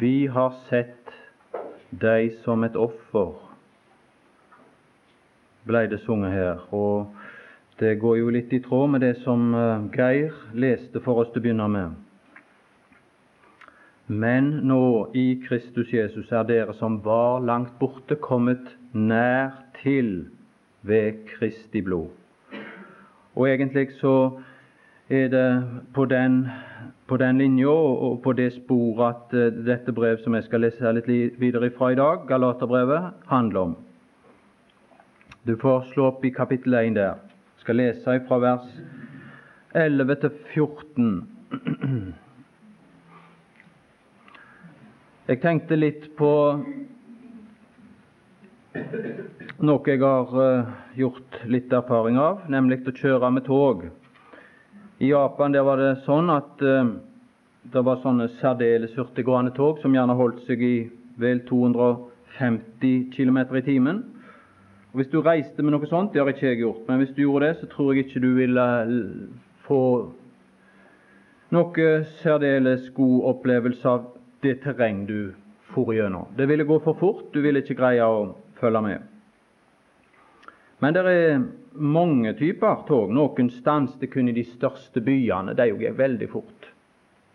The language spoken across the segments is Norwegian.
Vi har sett deg som et offer, ble det sunget her. Og det går jo litt i tråd med det som eh, Geir leste for oss til å begynne med. Men nå i Kristus Jesus er dere som var langt borte, kommet nær til ved Kristi blod. Og egentlig så er det på den på den linja og på det sporet at eh, dette brev som jeg skal lese litt videre ifra i dag, Galaterbrevet, handler om. Du får slå opp i kapittel 1 der. Jeg skal lese fra vers 11 til 14. Jeg tenkte litt på noe jeg har uh, gjort litt erfaring av, nemlig å kjøre med tog. I Japan der var det sånn at uh, det var sånne særdeles hurtiggående tog som gjerne holdt seg i vel 250 km i timen. Og Hvis du reiste med noe sånt, det har ikke jeg gjort, men hvis du gjorde det, så tror jeg ikke du ville få noe særdeles god opplevelse av det terreng du for gjennom. Det ville gå for fort, du ville ikke greie å følge med. Men det er mange typer tog. Noen stanset kun i de største byene. De gikk veldig fort.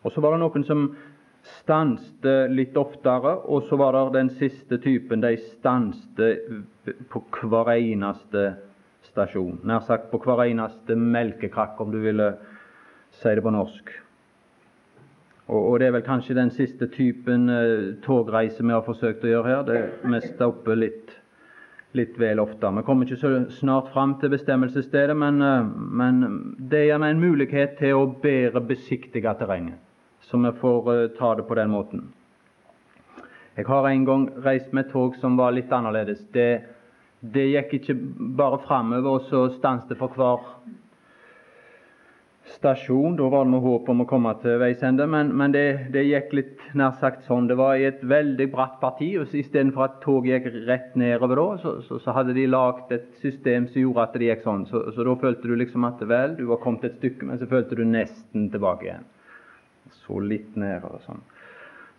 Og Så var det noen som stanset litt oftere, og så var det den siste typen. De stanset på hver eneste stasjon. Nær sagt på hver eneste melkekrakk, om du ville si det på norsk. Og, Det er vel kanskje den siste typen eh, togreise vi har forsøkt å gjøre her. Det, vi stopper litt litt vel ofte. Vi kommer ikke så snart fram til bestemmelsesstedet, men, eh, men det gir meg en mulighet til å bedre besiktige terrenget, så vi får uh, ta det på den måten. Jeg har en gang reist med et tog som var litt annerledes. Det, det gikk ikke bare framover, og så stanset for hver stasjon. Da var det noe håp om å komme til veis ende, men, men det, det, gikk litt nær sagt sånn. Det var i et veldig bratt parti, og istedenfor at toget gikk rett nedover da, så, så, så hadde de lagd et system som gjorde at det gikk sånn. Så, så, da følte du liksom at vel, du var kommet et stykke, men så følte du nesten tilbake igjen. Så litt nedover sånn.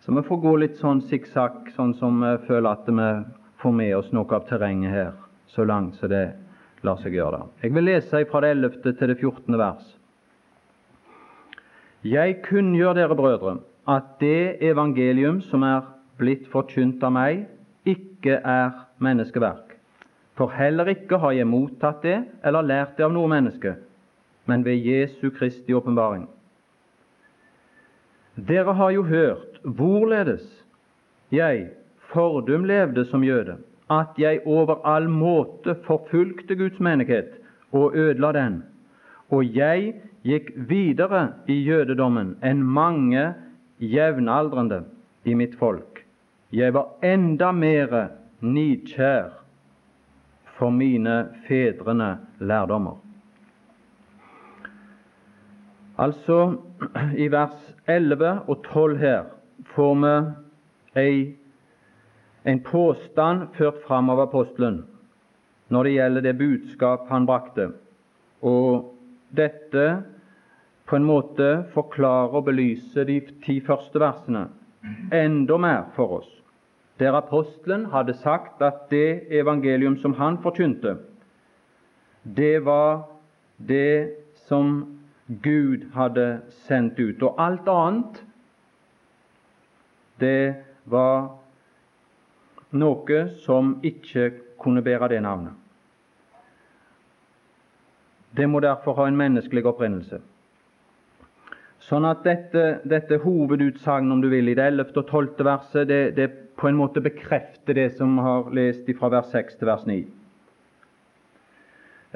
Så vi får gå litt sånn sikksakk, sånn som vi føler at vi får med oss noe av terrenget her, så langt som det lar seg gjøre. Jeg vil lese fra det 11. til det 14. vers. Jeg kunngjør dere, brødre, at det evangelium som er blitt forkynt av meg, ikke er menneskeverk. For heller ikke har jeg mottatt det eller lært det av noe menneske, men ved Jesu Kristi åpenbaring. Dere har jo hørt hvorledes jeg fordum levde som jøde, at jeg over all måte forfulgte Guds menighet og ødela den, og jeg gikk videre i jødedommen enn mange jevnaldrende i mitt folk. Jeg var enda mer nidkjær for mine fedrene lærdommer. Altså, i vers 11 og 12 her får vi ei, en påstand ført fram av apostelen når det gjelder det budskap han brakte. Og dette på en måte forklare og belyse de ti første versene enda mer for oss. Der apostelen hadde sagt at det evangelium som han forkynte, det var det som Gud hadde sendt ut. Og alt annet, det var noe som ikke kunne bære det navnet. Det må derfor ha en menneskelig opprinnelse. Sånn at dette, dette hovedutsagnet, om du vil, i det 11. og 12. verset, det, det, på en måte bekrefter det som har lest fra vers 6 til vers 9.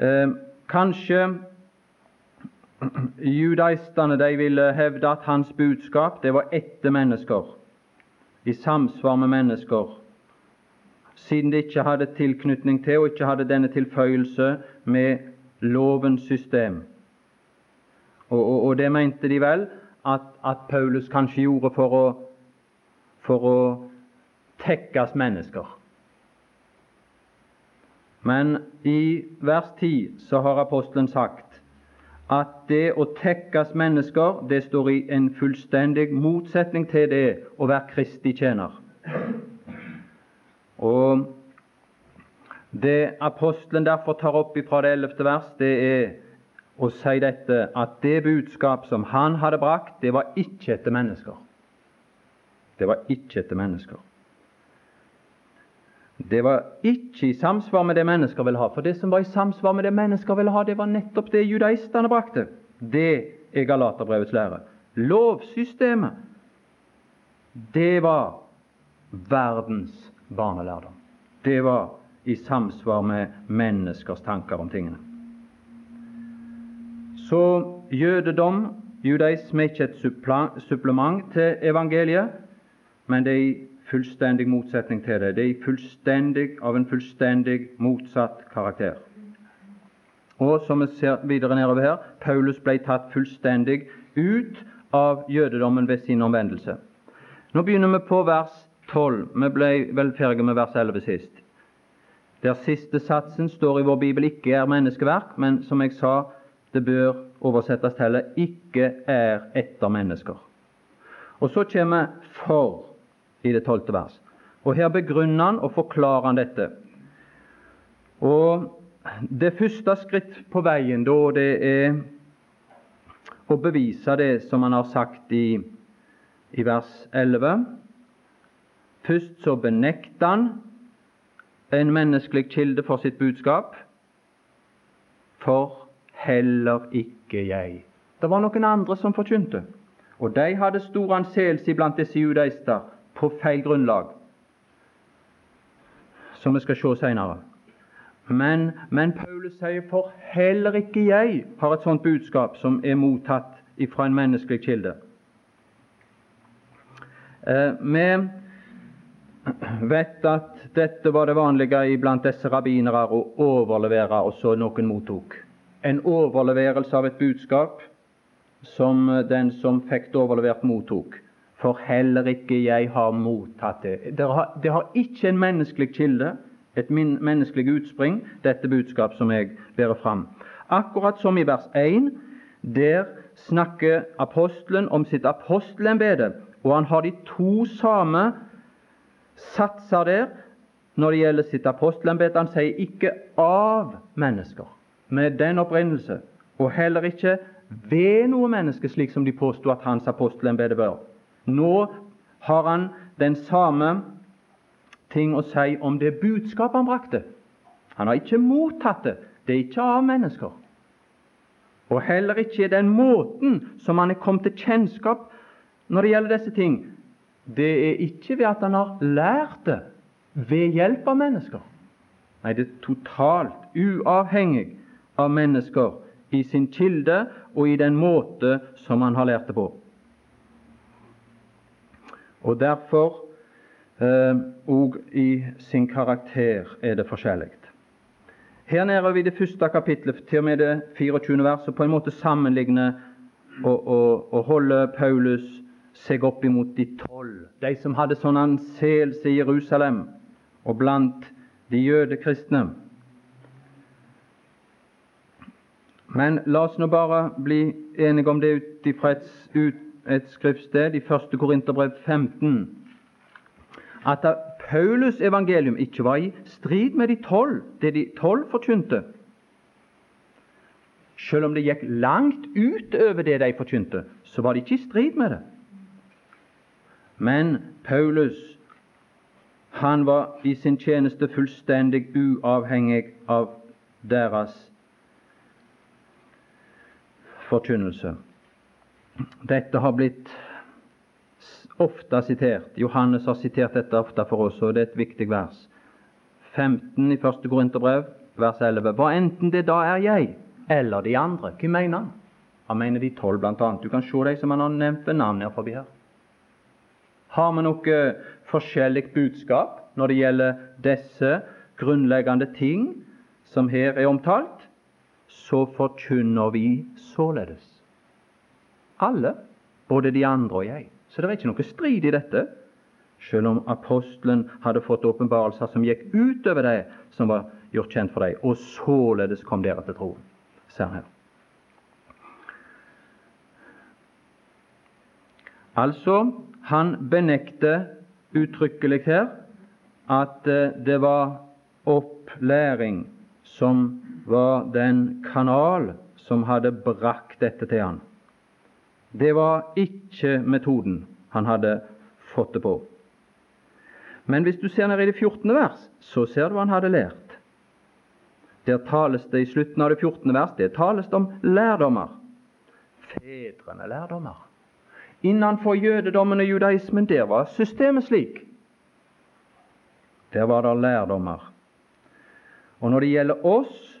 Eh, kanskje judaistene de ville hevde at hans budskap det var etter mennesker, i samsvar med mennesker, siden det ikke hadde tilknytning til og ikke hadde denne tilføyelse med lovens system. Og, og, og, det mente de vel at, at Paulus kanskje gjorde for å, for å tekkes mennesker. Men i vers 10 så har apostelen sagt at det å tekkes mennesker, det står i en fullstendig motsetning til det å være Kristi tjener. Og det apostelen derfor tar opp fra det ellevte vers, det er å si dette at det budskap som han hadde brakt, det var ikke etter mennesker. Det var ikke etter mennesker. Det var ikke i samsvar med det mennesker ville ha. For det som var i samsvar med det mennesker ville ha, det var nettopp det judaistene brakte. Det er Galaterbrevets lære. Lovsystemet, det var verdens barnelærdom. Det var i samsvar med menneskers tanker om tingene. Så jødedom, judaisme, er ikke et supplement til evangeliet, men det er i fullstendig motsetning til det. Det er av en fullstendig motsatt karakter. Og som vi ser videre nedover her, Paulus ble tatt fullstendig ut av jødedommen ved sin omvendelse. Nå begynner vi på vers 12. Vi ble vel ferdige med vers 11 sist. Der siste satsen står i vår bibel ikke er menneskeverk, men som jeg sa, det bør oversettes til ikke er etter mennesker. Og så kommer for i det tolvte vers. Og Her begrunner han og forklarer han dette. Og Det første skritt på veien da, det er å bevise det som han har sagt i, i vers 11. Først så benekter han en menneskelig kilde for sitt budskap. For heller ikke jeg. Det var noen andre som forkynte, og de hadde stor anseelse blant disse judaister på feil grunnlag, som vi skal se senere. Men, men, Paulus sier for heller ikke jeg har et sånt budskap som er mottatt fra en menneskelig kilde. Eh, vi vet at dette var det vanlige iblant disse rabbinere å overlevere, og så noen mottok. En overleverelse av et budskap som den som fikk det overlevert, mottok for heller ikke jeg har mottatt det. Det har, ikke en menneskelig kilde, et menneskelig utspring, dette budskap som jeg bærer fram. Akkurat som i vers 1, der snakker apostelen om sitt apostelembete, og han har de to samme satser der når det gjelder sitt apostelembete. Han sier ikke 'av mennesker', med den opprinnelse, og heller ikke ved noe menneske, slik som de påsto at hans apostelembete bør. Nå har han den samme ting å si om det budskapet han brakte. Han har ikke mottatt det. Det er ikke av mennesker. Og heller ikke den måten som han er kommet til kjennskap når det gjelder disse ting. Det er ikke ved at han har lært det ved hjelp av mennesker. Nei, det er totalt uavhengig av mennesker i sin kilde og i den måte som han har lært det på. Og derfor òg eh, i sin karakter er det forskjellig. Her nede vi det første kapitlet, til og med det 24. verset, på en måte sammenligner og, og, og holder Paulus seg opp imot de tolv, de som hadde sånn anseelse i Jerusalem og blant de jødekristne. Men la oss nå bare bli enige om det ut ifra et, et skriftsted i 1. Korinterbrev 15 at Paulus' evangelium ikke var i strid med de tolv, det de tolv forkynte. Selv om det gikk langt utover det de forkynte, så var det ikke i strid med det. Men Paulus han var i sin tjeneste fullstendig uavhengig av deres forkynnelse. Dette har blitt ofte sitert. Johannes har sitert dette ofte for oss, og det er et viktig vers. 15 i første Korinterbrev, vers 11. Hva enten det da er jeg eller de andre. Hva mener han? Han mener de tolv, annet. Du kan se de som han har nevnt ved navn her forbi her. Har vi noe forskjellig budskap når det gjelder disse grunnleggende ting som her er omtalt, så forkynner vi således. Alle, både de andre og jeg. Så det er ikke noe strid i dette. Selv om apostelen hadde fått åpenbarelser som gikk utover det som var gjort kjent for dem, og således kom dere til troen, ser her. Altså, han benekter uttrykkelig her at eh, det var opplæring som var den kanal som hadde brakt dette til han. Det var ikke metoden han hadde fått det på. Men hvis du ser ned i det 14. vers, så ser du hva han hadde lært. Der tales det i slutten av det 14. vers det tales det om lærdommer. Fedrene lærdommer. Innenfor jødedommen og judaismen der var systemet slik. Der var det lærdommer. Og når det gjelder oss,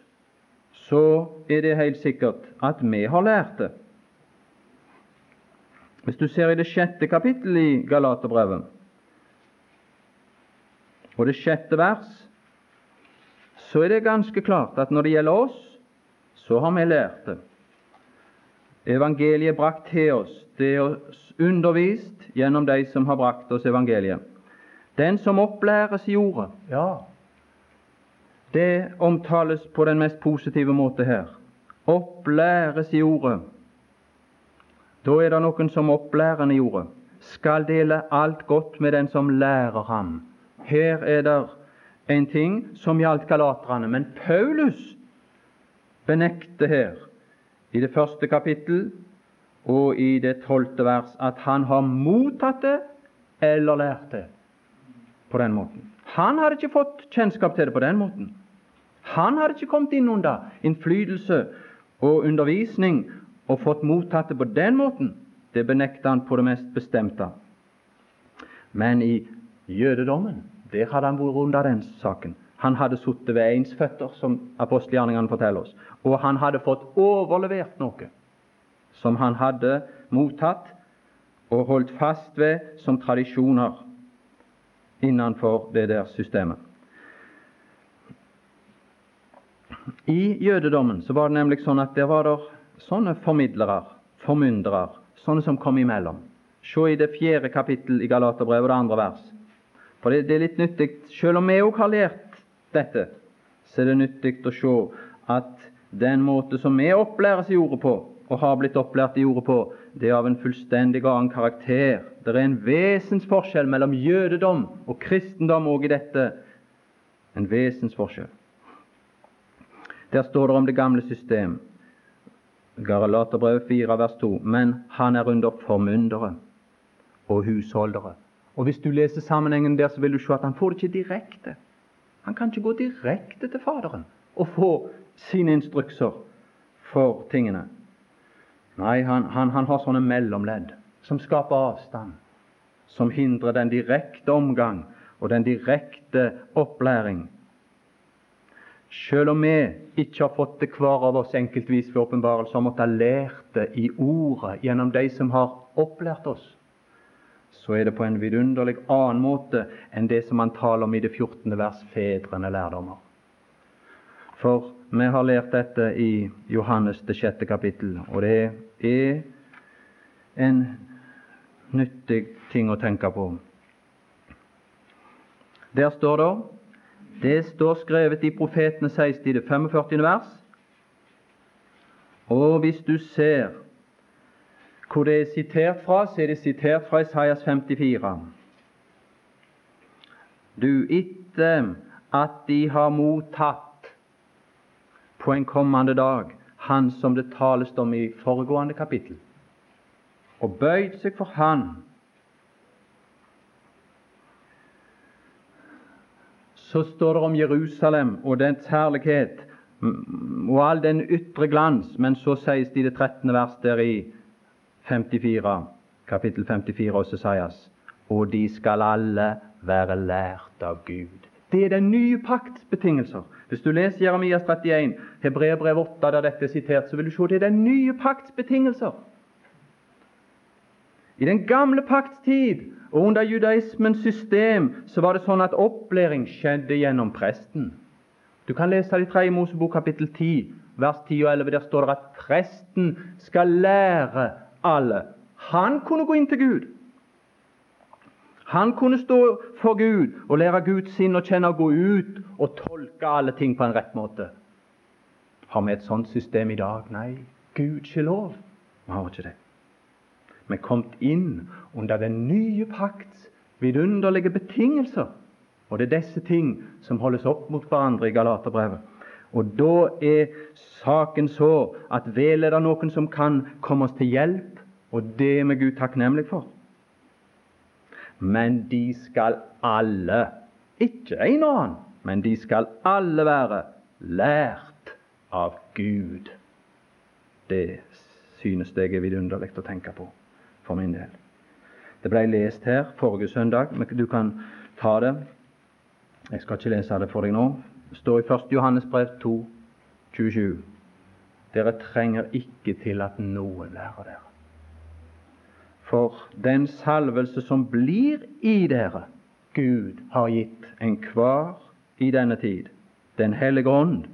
så er det helt sikkert at vi har lært det. Hvis du ser i det sjette kapittelet i Galaterbrevet, og det sjette vers, så er det ganske klart at når det gjelder oss, så har vi lært det. Evangeliet brakt til oss, det er undervist gjennom de som har brakt oss evangeliet. Den som opplæres i ordet, ja, det omtales på den mest positive måte her. Opplæres i ordet. Da er det noen som opplærer i ordet. Skal dele alt godt med den som lærer ham. Her er det en ting som gjaldt galaterne, men Paulus benekter her i det første kapittel og i det tolvte vers at han har mottatt det eller lært det på den måten. Han hadde ikke fått kjennskap til det på den måten. Han hadde ikke kommet inn under innflytelse og undervisning og fått mottatt det på den måten. Det benekta han på det mest bestemte. Men i jødedommen der hadde han vært under den saken. Han hadde sittet ved ens føtter, som apostelgjerningene forteller oss, og han hadde fått overlevert noe som han hadde mottatt og holdt fast ved som tradisjoner innenfor det der systemet. I jødedommen så var det nemlig sånn at der var det sånne formidlere, formyndere, sånne som kom imellom. Se i det fjerde kapittel i Galaterbrevet, det andre vers. For det, det er litt nyttig. Selv om vi òg har lært dette, så er det nyttig å se at den måte som vi opplæres i ordet på, og har blitt opplært i ordet på, det er av en fullstendig annen karakter. Det er en vesensforskjell mellom jødedom og kristendom òg i dette. En vesensforskjell. Der står det om det gamle system. Garalaterbrevet 4, vers 2. Men han er under formyndere og husholdere. Og Hvis du leser sammenhengen der, så vil du se at han får det ikke direkte. Han kan ikke gå direkte til Faderen og få sine instrukser for tingene. Nei, han, han, han har sånne mellomledd som skaper avstand, som hindrer den direkte omgang og den direkte opplæring. Selv om vi ikke har fått det hver av oss enkeltvis ved åpenbarelse, har måttet ha lært det i ordet gjennom de som har opplært oss, så er det på en vidunderlig annen måte enn det som han taler om i det 14. vers, fedrene lærdommer. For vi har lært dette i Johannes det sjette kapittel, og det er en nyttig ting å tenke på. Der står det Det står skrevet i Profetene 16, det 45. vers. Og hvis du ser hvor det er sitert fra, så er det sitert fra Isaias 54. Du, etter at de har mottatt på en kommende dag han som det tales om i foregående kapittel, og bøyd seg for Han. Så står det om Jerusalem og dens herlighet og all den ytre glans, men så sies det i det 13. vers der i 54, kapittel 54 hos Esaias, og de skal alle være lært av Gud. Det er den nye pakts betingelser. Hvis du leser Jeremias 31, Hebreerbrev 8, der dette er sitert, så vil du se det er den nye pakts betingelser. I den gamle pakts tid og under judaismens system så var det sånn at opplæring skjedde gjennom presten. Du kan lese det i 3. Mosebok kapittel 10, vers 10 og 11. Der står det at presten skal lære alle. Han kunne gå inn til Gud. Han kunne stå for Gud og lære Guds sinn å kjenne og gå ut og tolke alle ting på en rett måte. Har vi et sånt system i dag? Nei, Gud ikke lov. Vi har ikke det. Vi er kommet inn under den nye pakts vidunderlige betingelser. Og det er disse ting som holdes opp mot hverandre i Galaterbrevet. Og da er saken så at vel er det noen som kan komme oss til hjelp, og det er vi Gud takknemlig for. Men de skal alle, ikke en og annen, men de skal alle være lært av Gud. Det synes jeg er vidunderlig å tenke på for min del. Det ble lest her forrige søndag, men du kan ta det. Jeg skal ikke lese det for deg nå. Det står i 1. Johannes brev 2, 27. Dere trenger ikke til at noen lærer dere. For den salvelse som blir i dere, Gud har gitt enhver i denne tid, Den hellige ånd,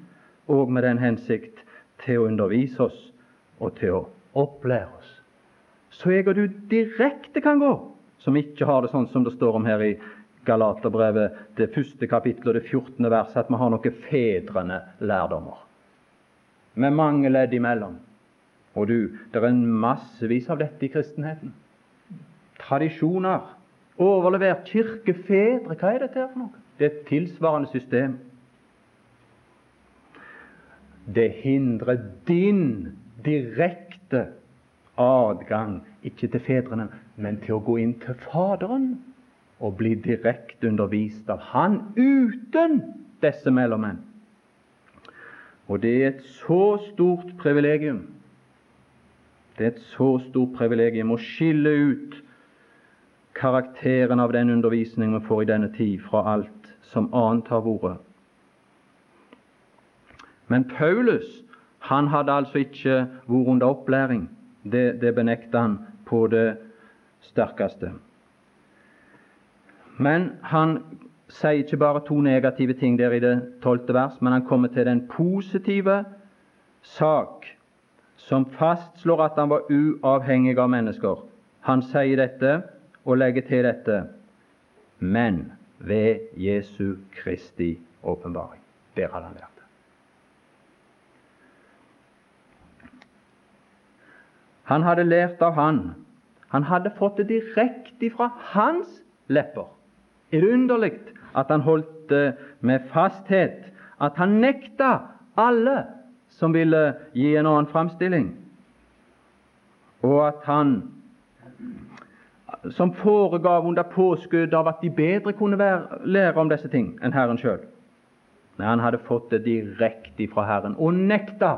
og med den hensikt til å undervise oss og til å opplære. Så jeg og du direkte kan gå, som ikke har det sånn som det står om her i Galaterbrevet, det første kapittelet og det 14. verset, at vi har noen fedrende lærdommer. Med mange ledd imellom. Og du, det er en massevis av dette i kristenheten. Tradisjoner. Overlevert kirkefedre. Hva er dette her for noe? Det er et tilsvarende system. Det hindrer din direkte adgang, ikke til fedrene, men til å gå inn til Faderen og bli direkte undervist av Han uten disse mellommenn. Og det er et så stort privilegium. Det er et så stort privilegium å skille ut karakteren av den undervisningen vi får i denne tid, fra alt som annet har vært. Men Paulus han hadde altså ikke vært under opplæring. Det, det benekter han på det sterkeste. Men han sier ikke bare to negative ting der i det tolvte vers, men han kommer til den positive sak som fastslår at han var uavhengig av mennesker. Han sier dette og legger til dette men ved Jesu Kristi åpenbaring. Der hadde han lært. Han hadde lært av han. Han hadde fått det direkte fra hans lepper. Er det underlig at han holdt det med fasthet, at han nekta alle som ville gi en annen framstilling, og at han som foregav under påskudd av at de bedre kunne være, lære om disse ting enn Herren sjøl. Nei, han hadde fått det direkte fra Herren og nekta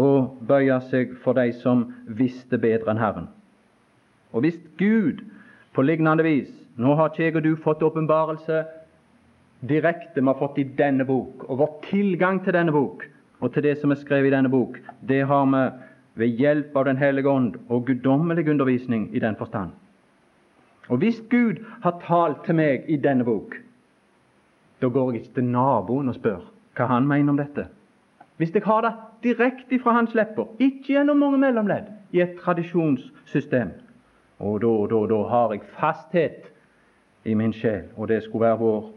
og bøye seg for de som visste bedre enn Herren. Og hvis Gud på lignende vis Nå har ikke jeg og du fått åpenbarelse direkte vi har fått i denne bok, og vår tilgang til denne bok og til det som er skrevet i denne bok, det har vi ved hjelp av Den hellige ånd og guddommelig undervisning i den forstand. Og hvis Gud har talt til meg i denne bok, da går jeg ikke til naboen og spør hva han mener om dette. Hvis jeg har det direkte fra hans lepper, ikke gjennom mange mellomledd, i et tradisjonssystem. Og da, da, da har jeg fasthet i min sjel, og det skulle være vår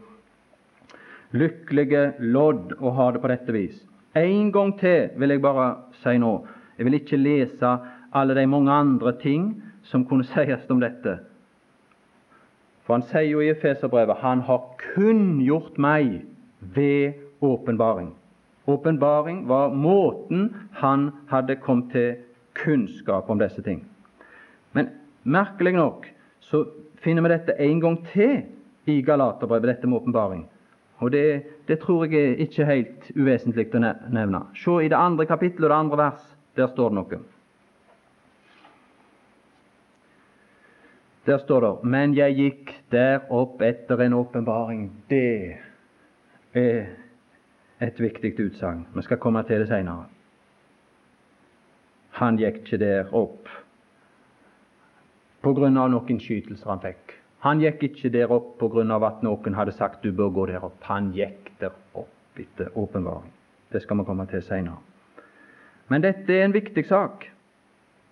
lykkelige lodd å ha det på dette vis. En gang til vil jeg bare si nå. Jeg vil ikke lese alle de mange andre ting som kunne sies om dette. For han sier jo i Efeserbrevet han har kunngjort meg ved åpenbaring. Åpenbaring var måten han hadde kommet til kunnskap om disse ting. Men merkelig nok så finner vi dette en gang til i Galaterbrevet, dette med åpenbaring. Og det, det, tror jeg er ikke helt uvesentlig å nevne. Se i det andre kapittelet og det andre vers. Der står det noe. Der står det Men jeg gikk der opp etter en åpenbaring. Det er et viktig utsagn. Vi skal komme til det seinere. Han gikk ikke der opp på grunn av noen skytelser han fikk. Han gikk ikke der opp på grunn av at noen hadde sagt du bør gå der opp. Han gikk der opp etter åpenbaring. Det skal vi komme til seinere. Men dette er en viktig sak.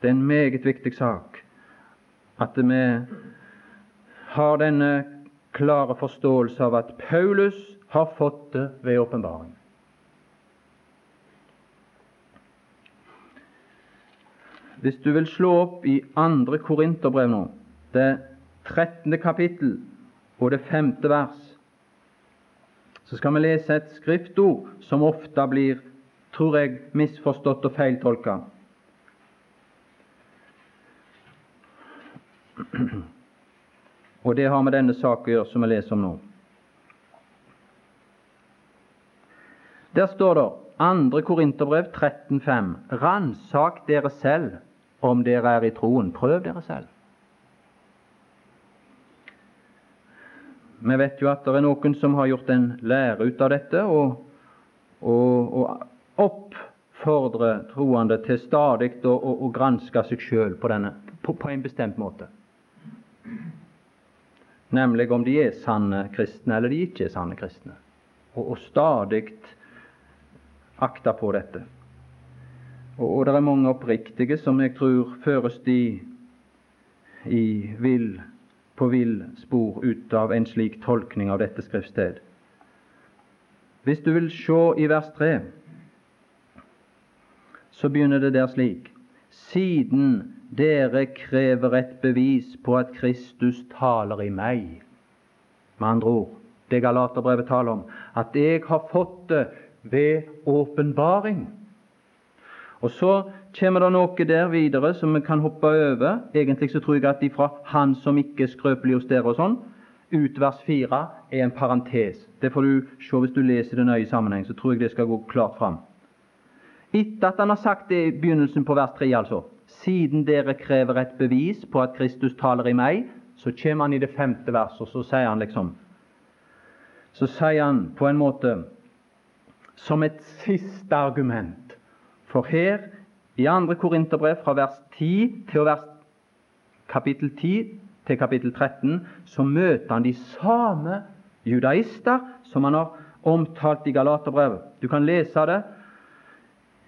Det er en meget viktig sak at vi har denne klare forståelse av at Paulus har fått det ved åpenbaring. Hvis du vil slå opp i andre Korinterbrev nå, det 13. kapittel og det femte vers, så skal vi lese et skriftord som ofte blir, tror jeg, misforstått og feiltolka. Og det har med denne saken å gjøre, som vi leser om nå. Der står det 2. Korinterbrev 13,5.: Ransak dere selv om dere er i troen. Prøv dere selv. Vi vet jo at det er noen som har gjort en lære ut av dette, og, og, og oppfordrer troende til stadig å, å, å granske seg sjøl på, på, på en bestemt måte nemlig om de er sanne kristne eller de ikke er sanne kristne, og, og stadig akta på dette. Og, og det er mange oppriktige som jeg tror føres de i vill, på vill spor ut av en slik tolkning av dette skriftsted. Hvis du vil se i vers 3, så begynner det der slik Siden dere krever et bevis på at Kristus taler i meg. Med andre ord, det Galaterbrevet taler om, at jeg har fått det ved åpenbaring. Og Så kommer det noe der videre som vi kan hoppe over. Egentlig så tror jeg at ifra Han som ikke er skrøpelig hos dere og sånn, ut vers 4 er en parentes. Det får du se hvis du leser det nøye i sammenheng. Så tror jeg det skal gå klart fram. Etter at han har sagt det i begynnelsen på vers 3, altså, siden dere krever et bevis på at Kristus taler i meg, så kommer han i det femte verset, og så sier han liksom Så sier han på en måte som et siste argument. For her i 2. Korinterbrev fra vers 10 til vers kapittel 10 til kapittel 13 så møter han de samme judaister som han har omtalt i Galaterbrevet. Du kan lese det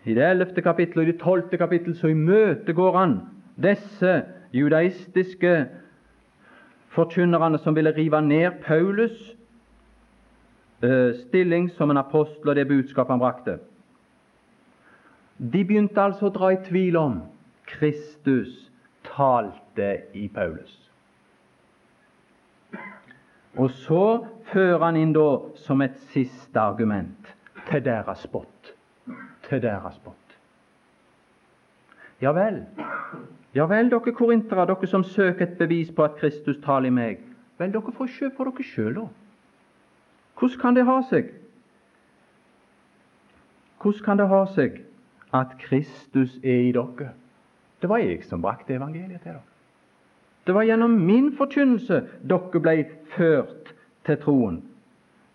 i det ellevte kapittel og i det tolvte kapittel så imøtegår han disse judaistiske forkynnerne som ville rive ned Paulus' stilling som en apostel og det budskapet han brakte. De begynte altså å dra i tvil om Kristus talte i Paulus. Og så fører han inn da som et siste argument til deres spott til deres spott. Ja vel, ja vel, dere korintere, dere som søker et bevis på at Kristus taler i meg. Vel, dere får se på dere sjøl, da. Hvordan kan det ha seg? Hvordan kan det ha seg at Kristus er i dere? Det var jeg som brakte evangeliet til dere. Det var gjennom min forkynnelse dere ble ført til troen.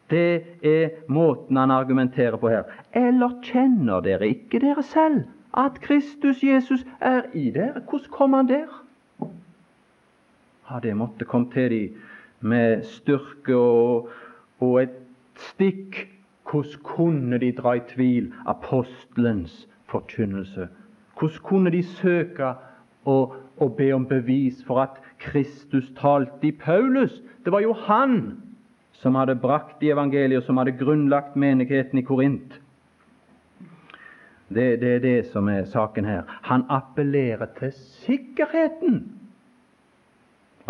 Det er måten han argumenterer på her. Eller kjenner dere ikke dere selv at Kristus Jesus er i dere? Hvordan kom han der? Ja, Det måtte komme til dem med styrke og, og et stikk. Hvordan kunne de dra i tvil apostelens forkynnelse? Hvordan kunne de søke å, å be om bevis for at Kristus talte i Paulus? Det var jo han som hadde brakt i evangeliet, som hadde grunnlagt menigheten i Korint. Det, det, er det som er saken her. Han appellerer til sikkerheten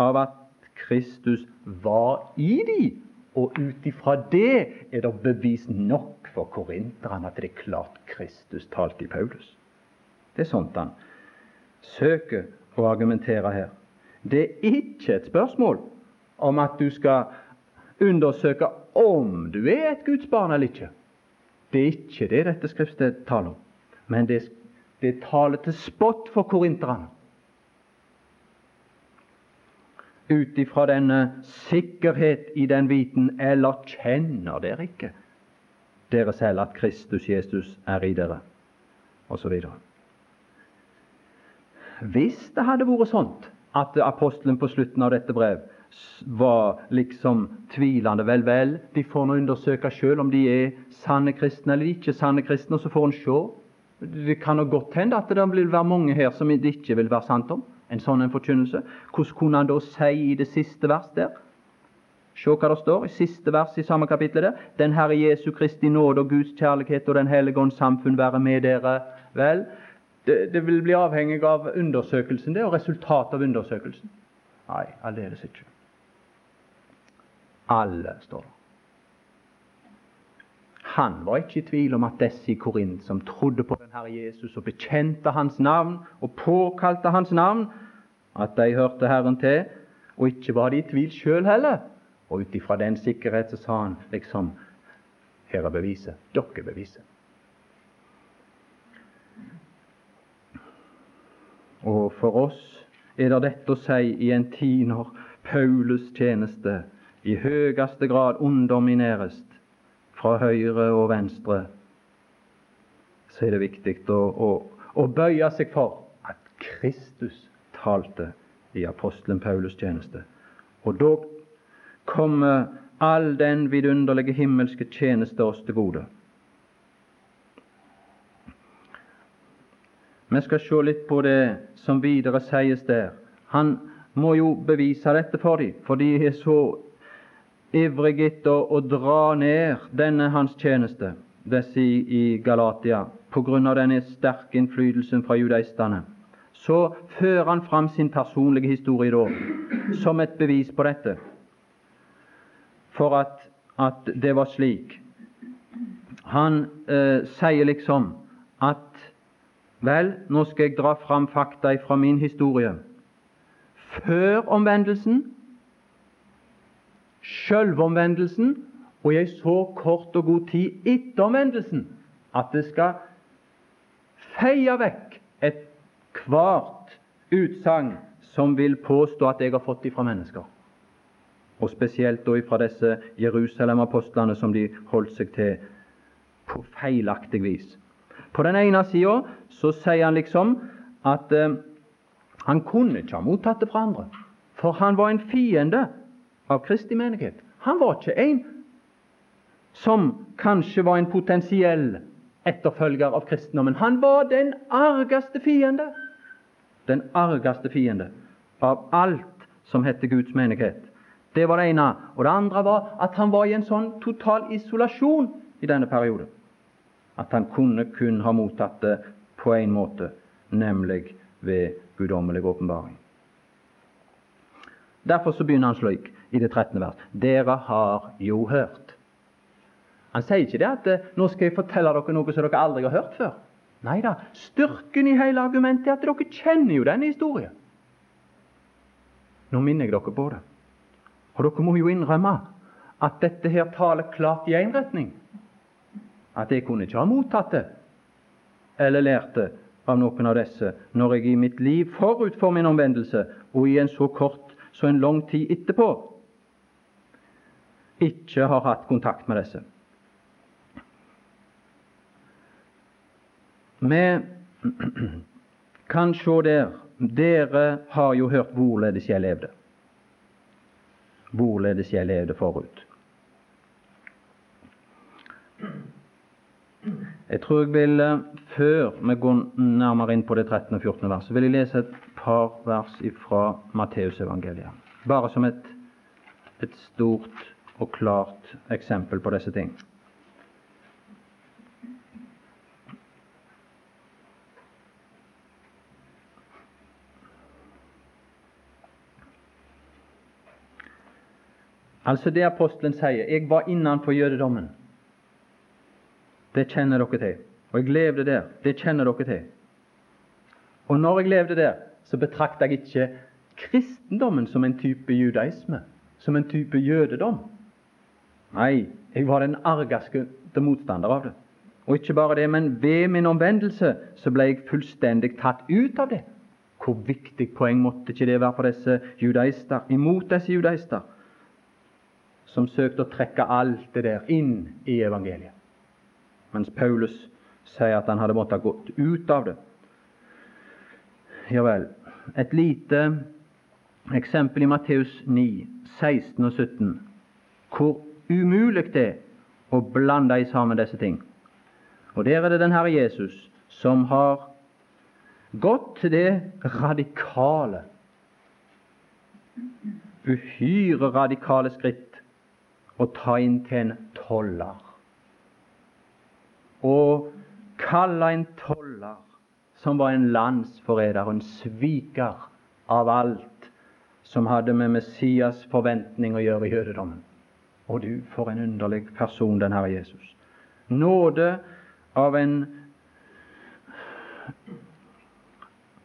av at Kristus var i de, og ut ifra det er det bevis nok for korinterne at det er klart Kristus talte i Paulus. Det er sånt han søker å argumentere her. Det er ikke et spørsmål om at du skal undersøke om du er et Guds barn eller ikke. Det er ikke det dette skriftet taler om, men det, det taler til spott for korinterne. Ut ifra denne sikkerhet i den viten, eller kjenner dere ikke dere selv at Kristus Jesus er i dere? Og videre. Hvis det hadde vært sånt at apostelen på slutten av dette brev var liksom tvilende. Vel, vel, de får nå undersøke sjøl om de er sanne kristne eller ikke sanne kristne, og så får en se. Det kan jo godt hende at det vil være mange her som det ikke vil være sant om. En sånn en forkynnelse. Hvordan kunne han da si i det siste vers der? Se hva det står i siste vers i samme kapittel der. Den Herre Jesu Kristi nåde og Guds kjærlighet og Den hellige ånds samfunn være med dere. Vel, det, det, vil bli avhengig av undersøkelsen, det, og resultatet av undersøkelsen. Nei, aldeles ikke. Alle, står det. Han var ikke i tvil om at disse i Korint, som trodde på den Herre Jesus og bekjente Hans navn og påkalte Hans navn, at de hørte Herren til, og ikke var de i tvil sjøl heller. Og ut ifra den sikkerhet så sa han liksom Her er beviset. Dere beviset. Og for oss er det dette å si i en tid når Paulus tjeneste i høyeste grad undermineres fra høyre og venstre, så er det viktig å, å, å bøye seg for at Kristus talte i apostelen Paulus' tjeneste. Og da kommer all den vidunderlige himmelske tjeneste oss til gode. Vi skal se litt på det som videre sies der. Han må jo bevise dette for dem, for de er så ivrige etter å dra ned denne hans tjeneste, det sier i Galatia, på grunn av denne sterke innflytelsen fra judaistene. Så fører han fram sin personlige historie da, som et bevis på dette, for at, at det var slik. Han eh, sier liksom at Vel, nå skal jeg dra fram fakta fra min historie. Før omvendelsen, sjølvomvendelsen og ei så kort og god tid etter omvendelsen at det skal feie vekk ethvert utsagn som vil påstå at jeg har fått det fra mennesker. Og spesielt da fra disse Jerusalem-apostlene som de holdt seg til på feilaktig vis. På den ene sida så sier han liksom at eh, han kunne ikke ha mottatt det fra andre, for han var en fiende av Kristi menighet. Han var ikke en som kanskje var en potensiell etterfølger av kristendommen. Han var den argeste fiende. Den argeste fiende av alt som heter Guds menighet. Det var det ene. Og det andre var at han var i en sånn total isolasjon i denne perioden at han kunne kun ha mottatt det på én måte, nemlig ved guddommelig åpenbaring. Derfor så begynner han slik i det 13. vers. Dere har jo hørt. Han sier ikke det at eh, nå skal jeg fortelle dere noe som dere aldri har hørt før. Nei da, styrken i hele argumentet er at dere kjenner jo denne historien. Nå minner jeg dere på det. Og dere må jo innrømme at dette her taler klart i én retning at jeg kunne ikke ha mottatt det eller lært det av noen av disse når jeg i mitt liv forut for min omvendelse og i en så kort så en lang tid etterpå ikke har hatt kontakt med disse. Vi kan se der Dere har jo hørt hvorledes jeg levde. Hvorledes jeg levde forut. Jeg tror jeg vil, eh, før vi går nærmere inn på det 13. og 14. vers, vil jeg lese et par vers fra Matteusevangeliet. Bare som et, et stort og klart eksempel på disse ting. Altså det apostelen sier 'Jeg var innenfor jødedommen'. Det kjenner dere til. Og jeg levde der. Det kjenner dere til. Og når jeg levde der, så betrakta jeg ikke kristendommen som en type judaisme, som en type jødedom. Nei, jeg var den argeste motstander av det. Og ikke bare det, men ved min omvendelse så ble jeg fullstendig tatt ut av det. Hvor viktig poeng måtte ikke det være for disse judaister, imot disse judaister, som søkte å trekke alt det der inn i evangeliet? mens Paulus sier at han hadde måttet gått ut av det. Ja vel. Et lite eksempel i Matteus 9, 16 og 17, hvor umulig er å blande i sammen disse ting. Og Der er det den Herre Jesus som har gått til det radikale, uhyre radikale skritt å ta inn til en toller å kalle en toller som var en landsforræder, en sviker av alt som hadde med Messias forventning å gjøre i jødedommen. Og du, for en underlig person den Herre Jesus. Nåde av en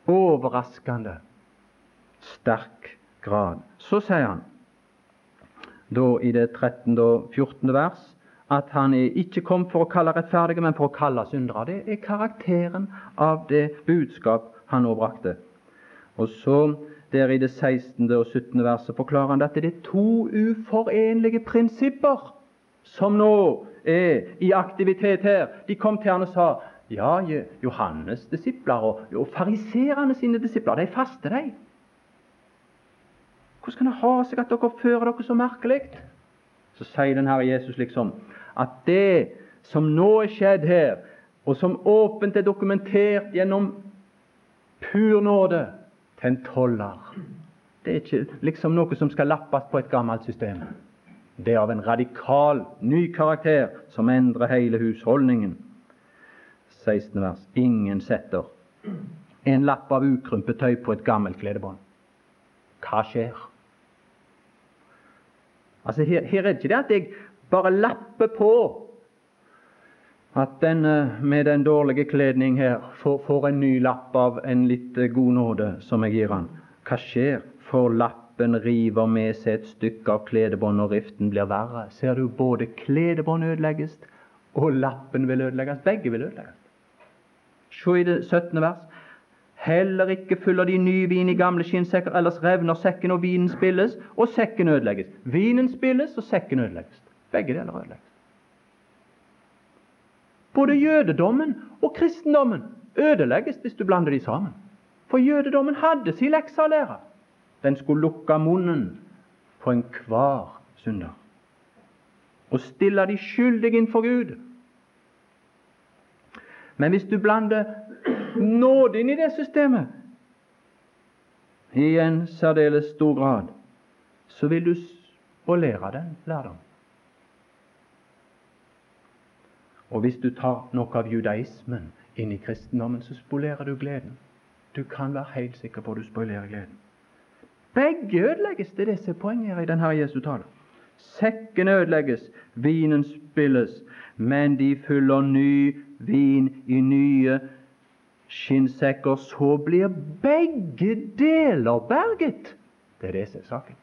overraskende sterk grad. Så sier han da i det 13. og 14. vers at han er ikke kom for å kalle rettferdige, men for å kalle syndere. Det er karakteren av det budskap han nå brakte. Og så der i det 16. og 17. verset forklarer han at det er to uforenlige prinsipper som nå er i aktivitet her. De kom til han og sa ja, Johannes' disipler og, og fariserene sine disipler, de faster, de. Hvordan kan det ha seg at dere fører dere så merkelig? Så sier den Herre Jesus liksom at det som nå er skjedd her, og som åpent er dokumentert gjennom pur nåde til en toller Det er ikke liksom noe som skal lappes på et gammelt system. Det er av en radikal, ny karakter som endrer hele husholdningen. 16. vers. Ingen setter en lapp av ukrympet tøy på et gammelt kledebånd. Hva skjer? Altså her, her, er det ikke det at jeg bare lapper på at den med den dårlige kledning her får, får, en ny lapp av en litt eh, god nåde som jeg gir han. Hva skjer? For lappen river med seg et stykke av kledebånd, og riften blir verre. Ser du, både kledebånd ødelegges, og lappen vil ødelegges. Begge vil ødelegges. Se i det 17. vers. Heller ikke fyller de ny vin i gamle skinnsekker, ellers revner sekken og vinen spilles, og sekken ødelegges. Vinen spilles, og sekken ødelegges. Begge deler ødelegges. Både jødedommen og kristendommen ødelegges hvis du blander de sammen. For jødedommen hadde sin lekse å lære. Den skulle lukke munnen på enhver synder og stille de skyldige innfor Gud. Men hvis du blander nåde inn i det systemet i en særdeles stor grad, så vil du spolere den lærdom. Og hvis du tar noe av judaismen inn i kristendommen, så spolerer du gleden. Du kan være helt sikker på at du spolerer gleden. Begge ødelegges. Det er det som i denne Jesu tale. Sekken ødelegges, vinen spilles, men de fyller ny vin i nye skinnsekker, så blir begge deler berget. Det er det som er saken.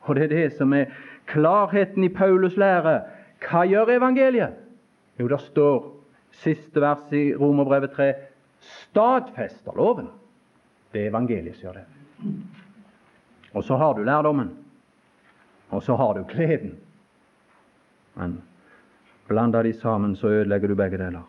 Og det er det som er klarheten i Paulus lære. Hva gjør evangeliet? Jo, det står siste vers i Romerbrevet 3 stadfester loven. Det er evangeliet som gjør det. Og så har du lærdommen. Og så har du gleden. Men blander de sammen, så ødelegger du begge deler.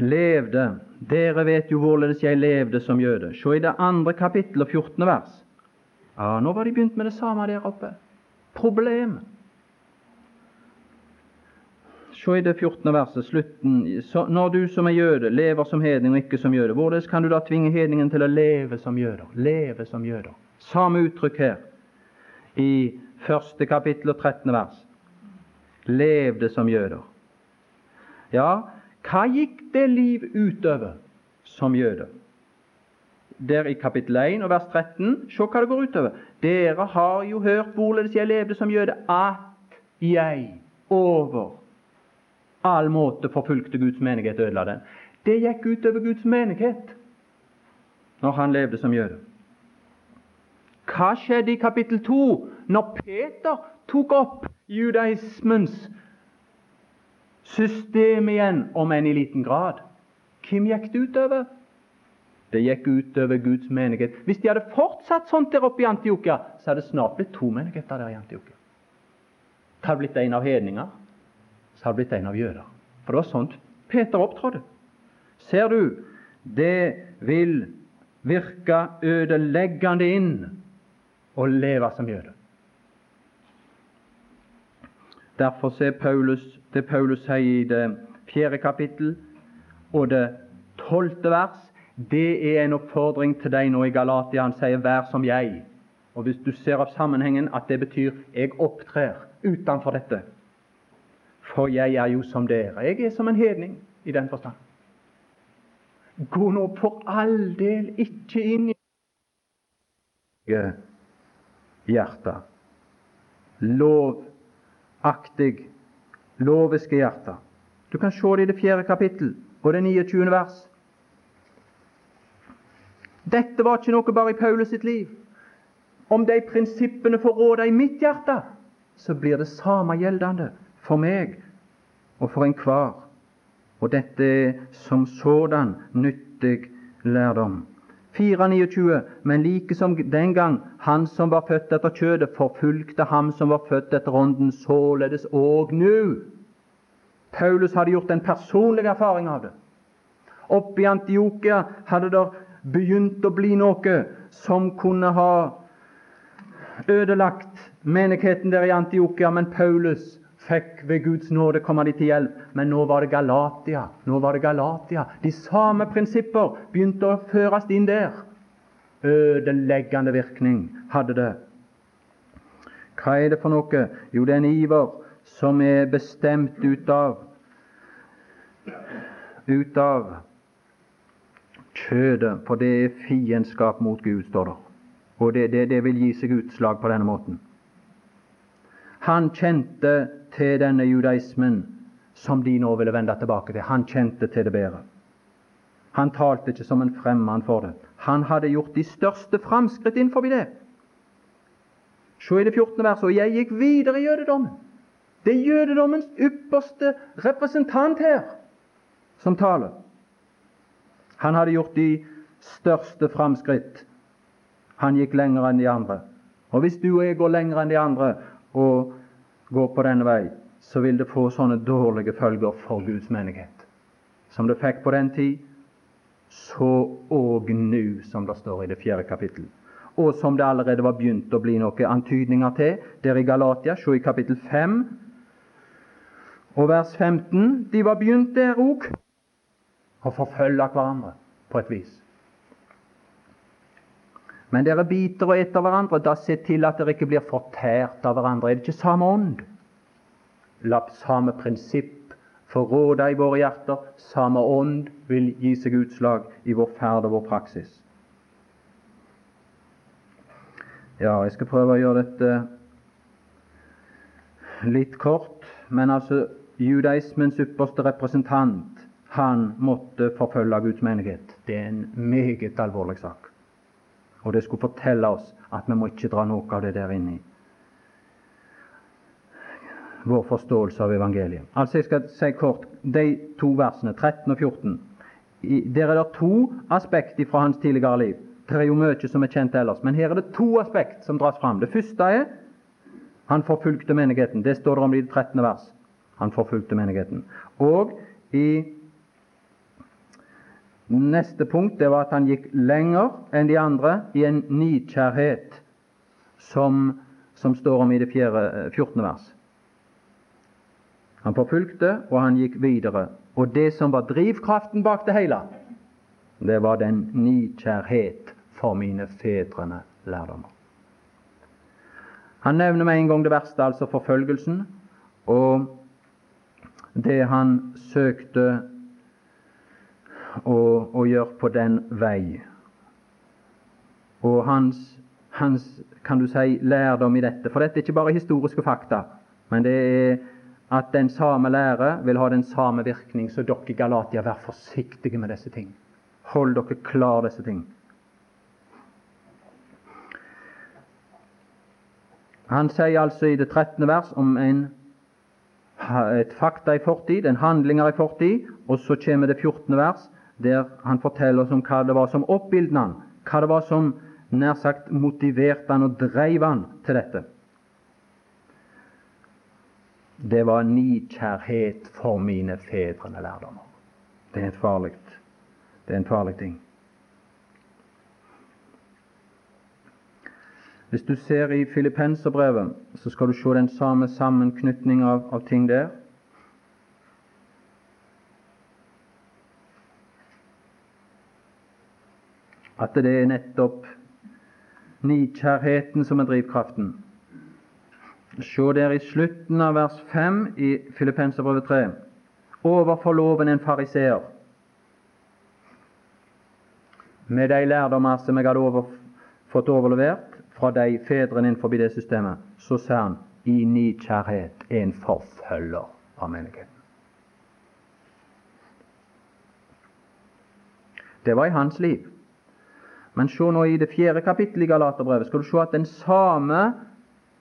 levde Dere vet jo hvorledes jeg levde som jøde. Se i det andre kapittel og 14. vers. Ja, Nå var de begynt med det samme der oppe. Problem. Se i det 14. verset, slutten. Når du som er jøde, lever som hedning og ikke som jøde, hvordan kan du da tvinge hedningen til å leve som jøder? Leve som jøder. Samme uttrykk her i første kapittel og 13. vers. Levde som jøder. Ja, hva gikk det liv utover som jøde? Der i kapittel 1 og vers 13, se hva det går utover. Dere har jo hørt hvorledes jeg levde som jøde, at jeg over all måte forfulgte Guds menighet og ødela den. Det gikk utover Guds menighet når han levde som jøde. Hva skjedde i kapittel 2 når Peter tok opp judaismens system igjen, om enn i liten grad. Hvem gikk det utover? Det gikk utover Guds menighet. Hvis de hadde fortsatt sånt der oppe i Antiokia, så hadde det snart blitt to menigheter der i Antiokia. Det hadde blitt en av hedninger, så hadde det blitt en av jøder. For det var sånt Peter opptrådte. Ser du, det vil virke ødeleggende inn å leve som jøde. Derfor ser Paulus det Paulus sier i det fjerde kapittel og det tolvte vers, det er en oppfordring til deg nå i Galatia. Han sier 'vær som jeg'. Og Hvis du ser av sammenhengen at det betyr 'jeg opptrer utenfor dette'. For jeg er jo som dere. Jeg er som en hedning. i den forstand. Gå nå for all del ikke inn i hjertet. Lovaktig, loviske hjerte. Du kan se det i det fjerde kapittel og det 29. vers. Dette var ikke noe bare i Paulus sitt liv. Om de prinsippene får råde i mitt hjerte, så blir det samme gjeldende for meg og for enhver. Og dette er som sådan nyttig lærdom. 4.29. Men like som den gang han som var født etter kjødet, forfulgte ham som var født etter ånden, således òg nå. Paulus hadde gjort en personlig erfaring av det. Oppe i Antiokia hadde det begynt å bli noe som kunne ha ødelagt menigheten der i Antiokia, men Paulus fikk ved Guds nåde komme de til hjelp. Men nå var det Galatia. Nå var det Galatia. De samme prinsipper begynte å føres inn der. Ødeleggende virkning hadde det. Hva er det for noe? Jo, det er en iver som er bestemt ut av ut av kjødet, for det er fiendskap mot Gud, står det. Og det, det, det vil gi seg utslag på denne måten. Han kjente til denne judaismen som de nå ville vende tilbake til. Han kjente til det bedre. Han talte ikke som en fremmed for det. Han hadde gjort de største framskritt innenfor det. Se i det 14. verset. Og jeg gikk videre i jødedommen. Det er jødedommens ypperste representant her som taler. Han hadde gjort de største framskritt. Han gikk lenger enn de andre. Og hvis du og jeg går lenger enn de andre og går på denne vei, så vil det få sånne dårlige følger for Guds menighet. Som det fikk på den tid, så òg nå, som det står i det fjerde kapittel. Og som det allerede var begynt å bli noen antydninger til der i Galatia, se i kapittel 5 og vers 15. De var begynt der òg å forfølge hverandre på et vis. Men dere biter og eter hverandre, da se til at dere ikke blir fortært av hverandre. Er det ikke samme ånd? La samme prinsipp få råde i våre hjerter. Samme ånd vil gi seg utslag i vår ferd og vår praksis. Ja, jeg skal prøve å gjøre dette litt kort. Men altså, judaismens ypperste representant, han måtte forfølge Guds menighet. Det er en meget alvorlig sak. Og det skulle fortelle oss at vi må ikke dra noe av det der inn i vår forståelse av evangeliet. Altså Jeg skal si kort de to versene, 13 og 14. I, der er det to aspekt fra hans tidligere liv. Det er jo mye som er kjent ellers, men her er det to aspekt som dras fram. Det første er han forfulgte menigheten. Det står det om i det 13. vers. Han forfulgte menigheten. Og i Neste punkt det var at han gikk lenger enn de andre i en nidkjærhet, som, som står om i det 14. Eh, vers. Han forfulgte, og han gikk videre. Og det som var drivkraften bak det hele, det var den nidkjærhet for mine fedrene lærdommer. Han nevner med en gang det verste, altså forfølgelsen, og det han søkte å, å gjøre på den vei. Og hans, hans, kan du si, lærdom i dette For dette er ikke bare historiske fakta, men det er at den samme lære vil ha den samme virkning. Så dere i Galatia, vær forsiktige med disse ting. Hold dere klar disse ting. Han sier altså i det 13. vers om en, et fakta i fortid, en handlinger i fortid, og så kommer det 14. vers der han forteller oss om hva det var som oppildnet han, hva det var som nær sagt motiverte han og dreiv han til dette. Det var nikjærhet for mine fedrene lærdommer. Det er, farlig, det er en farlig ting. Hvis du ser i Filippenserbrevet, så skal du se den samme sammenknytning av, av ting der. At det er nettopp nidkjærheten som er drivkraften. Se der i slutten av vers 5 i Filippenserbrevet 3. overfor loven en fariseer. Med de lærdommer som jeg hadde over, fått overlevert fra de fedrene innenfor det systemet, så sa han i nidkjærhet en forfølger av menigheten. Det var i hans liv. Men se nå i det fjerde kapittelet i Galaterbrevet, skal du se at den samme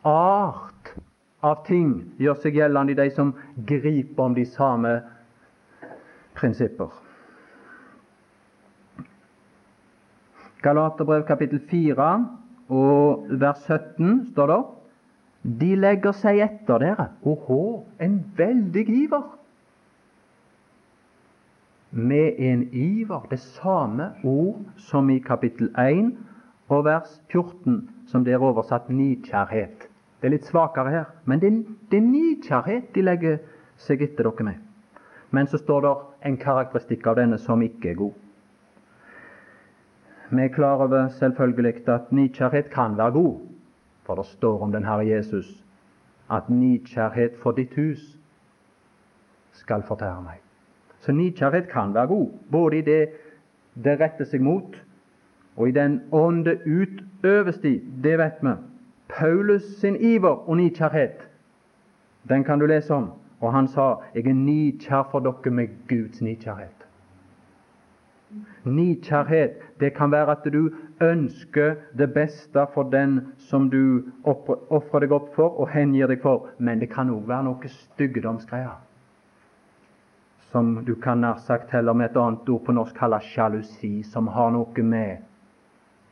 art av ting gjør seg gjeldende i de som griper om de samme prinsipper. Galaterbrev kapittel 4 og vers 17 står det De legger seg etter dere. Åhå, en veldig iver! Med en iver. Det samme ord som i kapittel 1 og vers 14, som det er oversatt nidkjærhet. Det er litt svakere her, men det, det er nidkjærhet de legger seg etter dere med. Men så står det en karakteristikk av denne som ikke er god. Vi er klar over selvfølgelig at nidkjærhet kan være god, for det står om den Herre Jesus at nidkjærhet for ditt hus skal fortære meg. Så nidkjærhet kan være god, både i det det retter seg mot, og i den ånd det utøves i. Det vet vi. Paulus sin iver og nidkjærhet, den kan du lese om. Og han sa 'Jeg er nidkjær for dere med Guds nidkjærhet'. Nidkjærhet, det kan være at du ønsker det beste for den som du ofrer deg opp for og hengir deg for, men det kan òg være noe styggdomsgreier. Som du kan nær sagt heller med et annet ord på norsk kalle sjalusi, som har noe med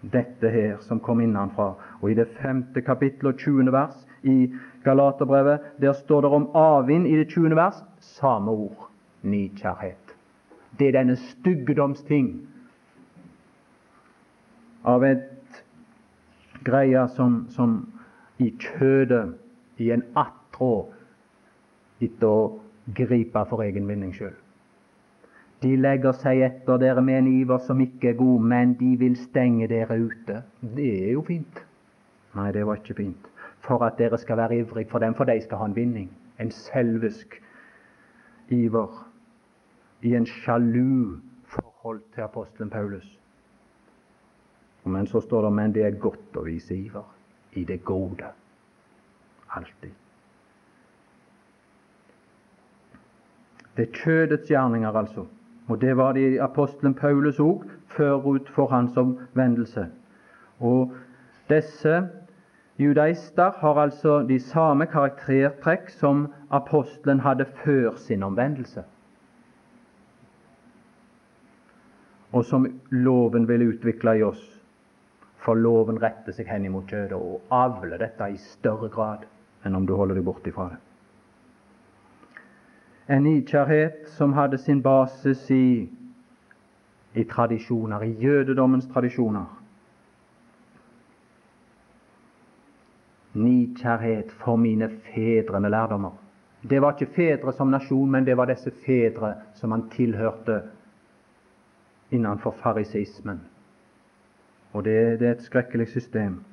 dette her som kom innenfra. Og i det femte kapittel og 20. vers i Galaterbrevet, der står det om avvind i det 20. vers, samme ord nidkjærhet. Det er denne styggedomsting av et greie som, som i kjødet, i en attrå, etter å gripe for egen vinning sjøl. De legger seg etter dere med en iver som ikke er god, men de vil stenge dere ute. Det er jo fint. Nei, det var ikke fint. For at dere skal være ivrig for dem, for de skal ha en vinning. En selvisk iver i en sjalu forhold til apostelen Paulus. Men så står det men det er godt å vise iver i det gode. Alltid. Det er kjødets gjerninger, altså. Og det var det i apostelen Paulus òg, forut for hans omvendelse. Og disse judaister har altså de samme karaktertrekk som apostelen hadde før sin omvendelse. og som loven vil utvikle i oss. For loven retter seg hen imot kjødet og avler dette i større grad enn om du holder deg bort ifra det. En nidkjærhet som hadde sin basis i, i tradisjoner, i jødedommens tradisjoner. Nidkjærhet for mine fedre med lærdommer. Det var ikke fedre som nasjon, men det var disse fedre som han tilhørte innenfor fariseismen. Og det, det er et skrekkelig system.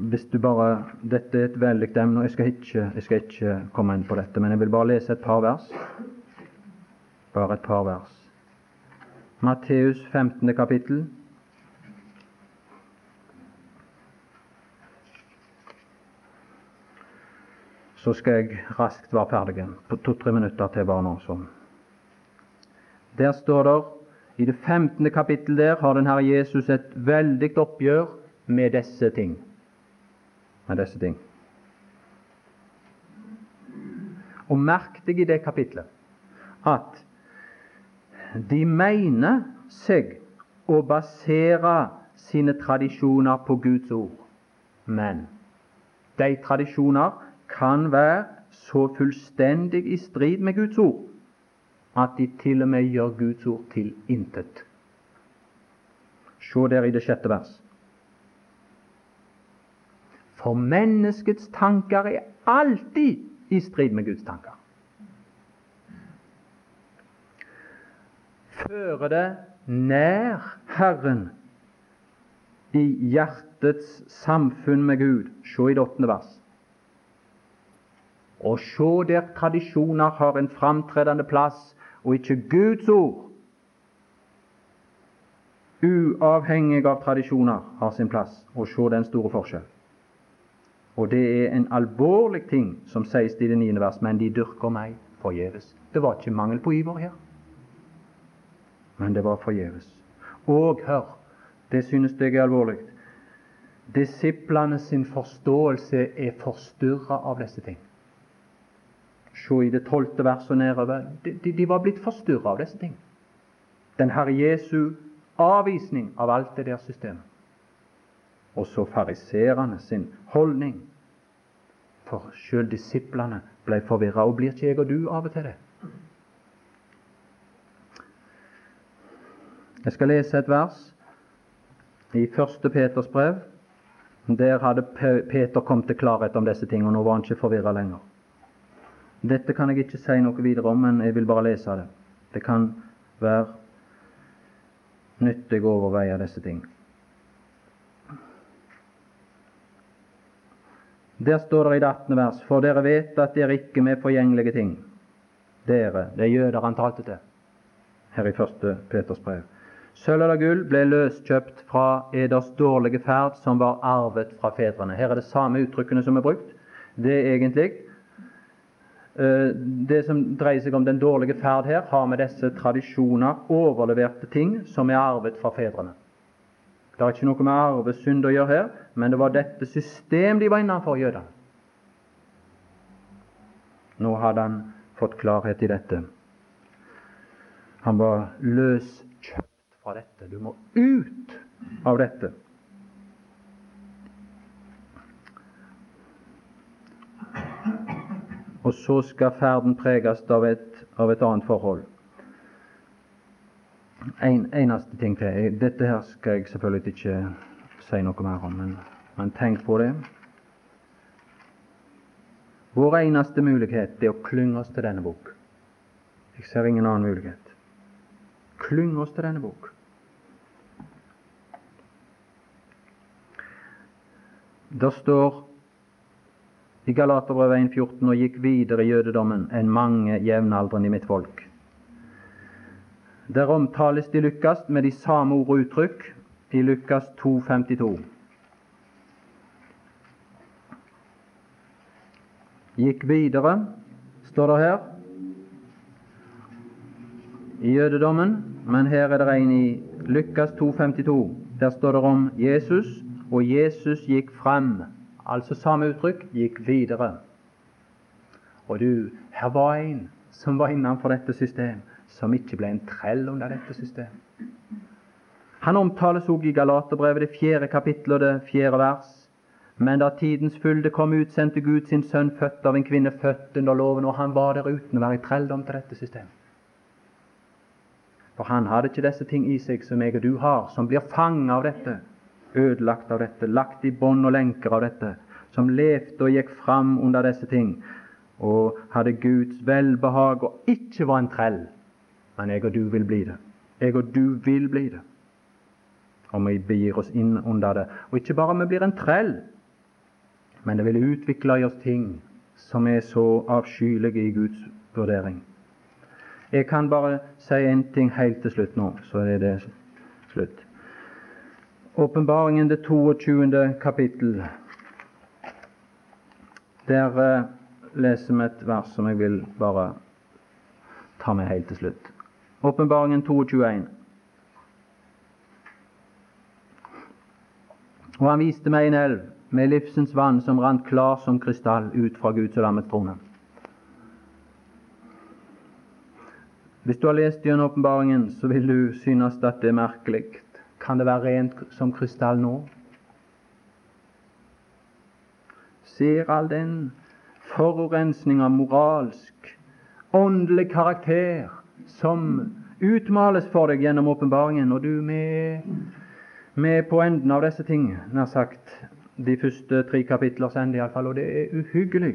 Hvis du bare, Dette er et veldig emne, og jeg skal, ikke, jeg skal ikke komme inn på dette, men jeg vil bare lese et par vers. Bare et par vers. Matteus 15. kapittel. så skal jeg raskt være ferdig. På to-tre minutter til bare nå. Så. Der står det i det 15. kapittel der har den Herre Jesus et veldig oppgjør med disse ting. Med disse ting. Og merk deg i det kapitlet at de mener seg å basere sine tradisjoner på Guds ord. Men de tradisjoner kan være så fullstendig i strid med Guds ord at de til og med gjør Guds ord til intet. Se der i det sjette vers. For menneskets tanker er alltid i strid med Guds tanker. Fører det nær Herren i hjertets samfunn med Gud. Se i det åttende vers. Og se der tradisjoner har en framtredende plass, og ikke Guds ord, uavhengig av tradisjoner, har sin plass. Og se den store forskjell. Og det er en alvorlig ting som sies i det niende vers, men de dyrker meg forgjeves. Det var ikke mangel på iver her, men det var forgjeves. Og hør, det synes jeg er alvorlig. Disiplene sin forståelse er forstyrra av disse ting. Se i det tolvte verset nedover. De, de, de, var blitt forstyrra av disse ting. Den Herre Jesu avvisning av alt det der systemet. Og så fariserene sin holdning. For sjøl disiplene ble forvirra. Og blir ikke jeg og du av og til det? Jeg skal lese et vers i første Peters brev. Der hadde Peter kommet til klarhet om disse tingene, og nå var han ikke forvirra lenger. Dette kan jeg ikke si noe videre om, men jeg vil bare lese det. Det kan være nyttig å overveie disse ting. Der står det i det 18. vers For dere vet at dere ikke med forgjengelige ting Dere, det er jøder han talte til her i 1. Peters brev. Sølv eller gull ble løskjøpt fra eders dårlige ferd, som var arvet fra fedrene. Her er det samme uttrykkene som er brukt. Det er egentlig Eh, det som dreier seg om den dårlige ferd her, har med disse tradisjoner, overleverte ting, som er arvet fra fedrene. Det har ikke noe med arvesynd å gjøre her, men det var dette system de var innenfor, jødene. Nå hadde han fått klarhet i dette. Han var løskjøpt fra dette. Du må ut av dette. Og så skal ferden preges av et, av et annet forhold. En eneste ting til. Dette her skal jeg selvfølgelig ikke si noe mer om, men, men tenk på det. Vår eneste mulighet er å klynge oss til denne bok. Jeg ser ingen annen mulighet. Klynge oss til denne bok. Der står i Galaterbrevet 1,14 og gikk videre i jødedommen enn mange jevnaldrende i mitt folk. Der omtales de Lukas med de samme ord og uttrykk i Lukas 2,52. Gikk videre, står det her, i jødedommen, men her er det en i Lukas 2,52. Der står det om Jesus, og Jesus gikk frem altså samme uttrykk, gikk videre. Og du, her var en som var innenfor dette system, som ikke ble en trell under dette systemet. Han omtales også i Galaterbrevet, det fjerde kapittel og det fjerde vers. Men da tidens fylde kom ut, sendte Gud sin sønn, født av en kvinne, født under loven, og han var der uten å være i trelldom til dette systemet. For han hadde ikke disse ting i seg som jeg og du har, som blir fanget av dette ødelagt av dette, lagt i bånd og lenker av dette, som levde og gikk fram under disse ting, og hadde Guds velbehag og ikke var en trell. Men jeg og du vil bli det. Jeg og du vil bli det. Og vi begir oss inn under det. Og ikke bare vi blir en trell, men det vil utvikle i oss ting som er så avskyelige i Guds vurdering. Jeg kan bare si en ting helt til slutt nå, så er det slutt. Åpenbaringen, det 22. kapittel. Der uh, leser vi et vers som jeg vil bare ta med helt til slutt. Åpenbaringen 22.1. Og han viste meg en elv med livsens vann som rant klar som krystall ut fra Guds og lammets trone. Hvis du har lest gjennom åpenbaringen, så vil du synes at det er merkelig kan det være rent som krystall nå? Ser all den forurensning av moralsk, åndelig karakter som utmales for deg gjennom åpenbaringen, og du med, med på enden av disse ting, nær sagt de første tre kapitlers ende iallfall, og det er uhyggelig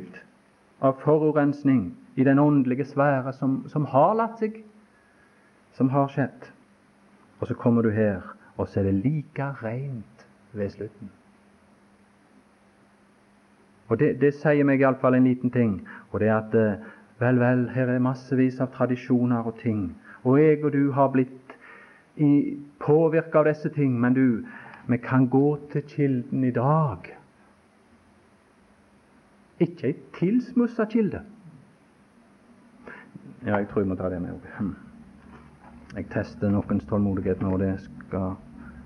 av forurensning i den åndelige sfære som, som har latt seg, som har skjedd. Og så kommer du her og så er det like rent ved slutten. Og Det, det sier meg iallfall en liten ting, og det er at eh, vel, vel, her er massevis av tradisjoner og ting, og jeg og du har blitt påvirka av disse ting, men du, vi kan gå til kilden i dag. Ikke ei tilsmussa kilde. Ja, jeg tror jeg må ta det med òg. Hm. Jeg tester noens tålmodighet nå, det skal,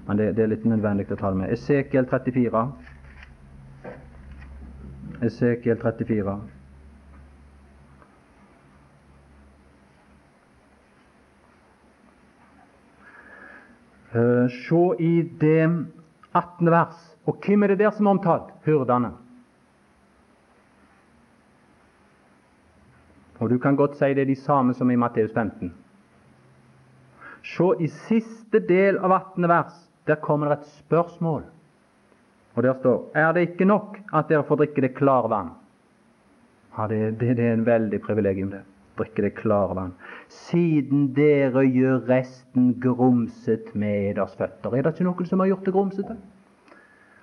men det, det er litt nødvendig å ta det med. Esekiel 34. Esekiel 34. se i det 18. vers. Og hvem er det der som er omtalt? Hyrdene. Og du kan godt si det er de samme som i Matteus 15. Se i siste del av 18. vers. Der kommer det et spørsmål. Og der står Er det ikke nok at dere får drikke det klare vann? Ja, det, det, det er en veldig privilegium, det. Drikke det klare vann. Siden dere gjør resten grumset med deres føtter. Er det ikke noen som har gjort det grumsete?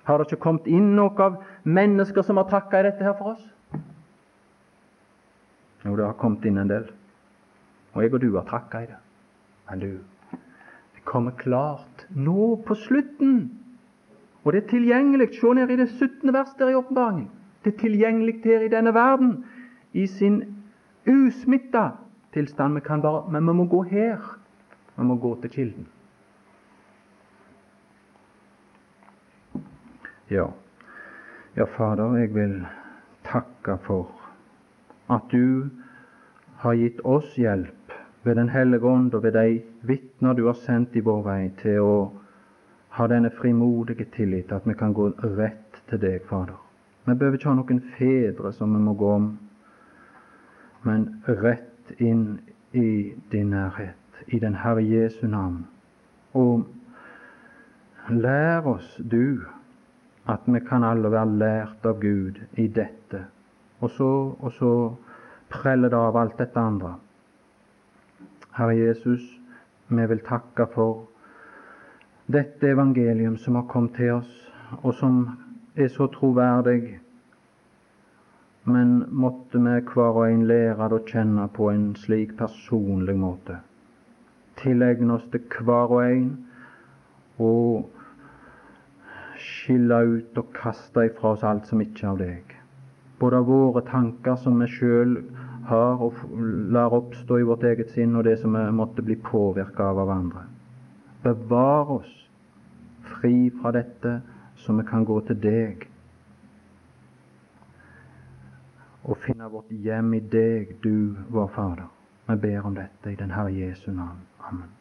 Har det ikke kommet inn noe av mennesker som har trakka i dette her for oss? Jo, det har kommet inn en del. Og jeg og du har trakka i det. Men du, det kommer klart nå på slutten og det er tilgjengelig. Se ned i det 17. vers der i åpenbaringen. Det er tilgjengelig her i denne verden i sin usmitta tilstand. Vi kan bare, men vi må gå her. Vi må gå til kilden. Ja, ja Fader, jeg vil takke for at du har gitt oss hjelp ved Den hellige ånd og ved de vitner du har sendt i vår vei til å ha denne frimodige tillit at vi kan gå rett til deg, Fader. Vi behøver ikke ha noen fedre som vi må gå om, men rett inn i din nærhet, i den Herre Jesu navn. Og lær oss, du, at vi kan alle være lært av Gud i dette, og så, og så preller det av alt dette andre. Herre Jesus, vi vil takke for dette evangelium som har kommet til oss, og som er så troverdig. Men måtte vi hver og en lære det å kjenne på en slik personlig måte. Tilegne oss det hver og en og skille ut og kaste ifra oss alt som ikke er av deg. Både av våre tanker som vi sjøl har og lar oppstå i vårt eget sinn, og det som vi måtte bli påvirka av av andre. Bevar oss fri fra dette, så vi kan gå til deg og finne vårt hjem i deg, du vår Fader. Vi ber om dette i den Herre Jesu navn. Amen.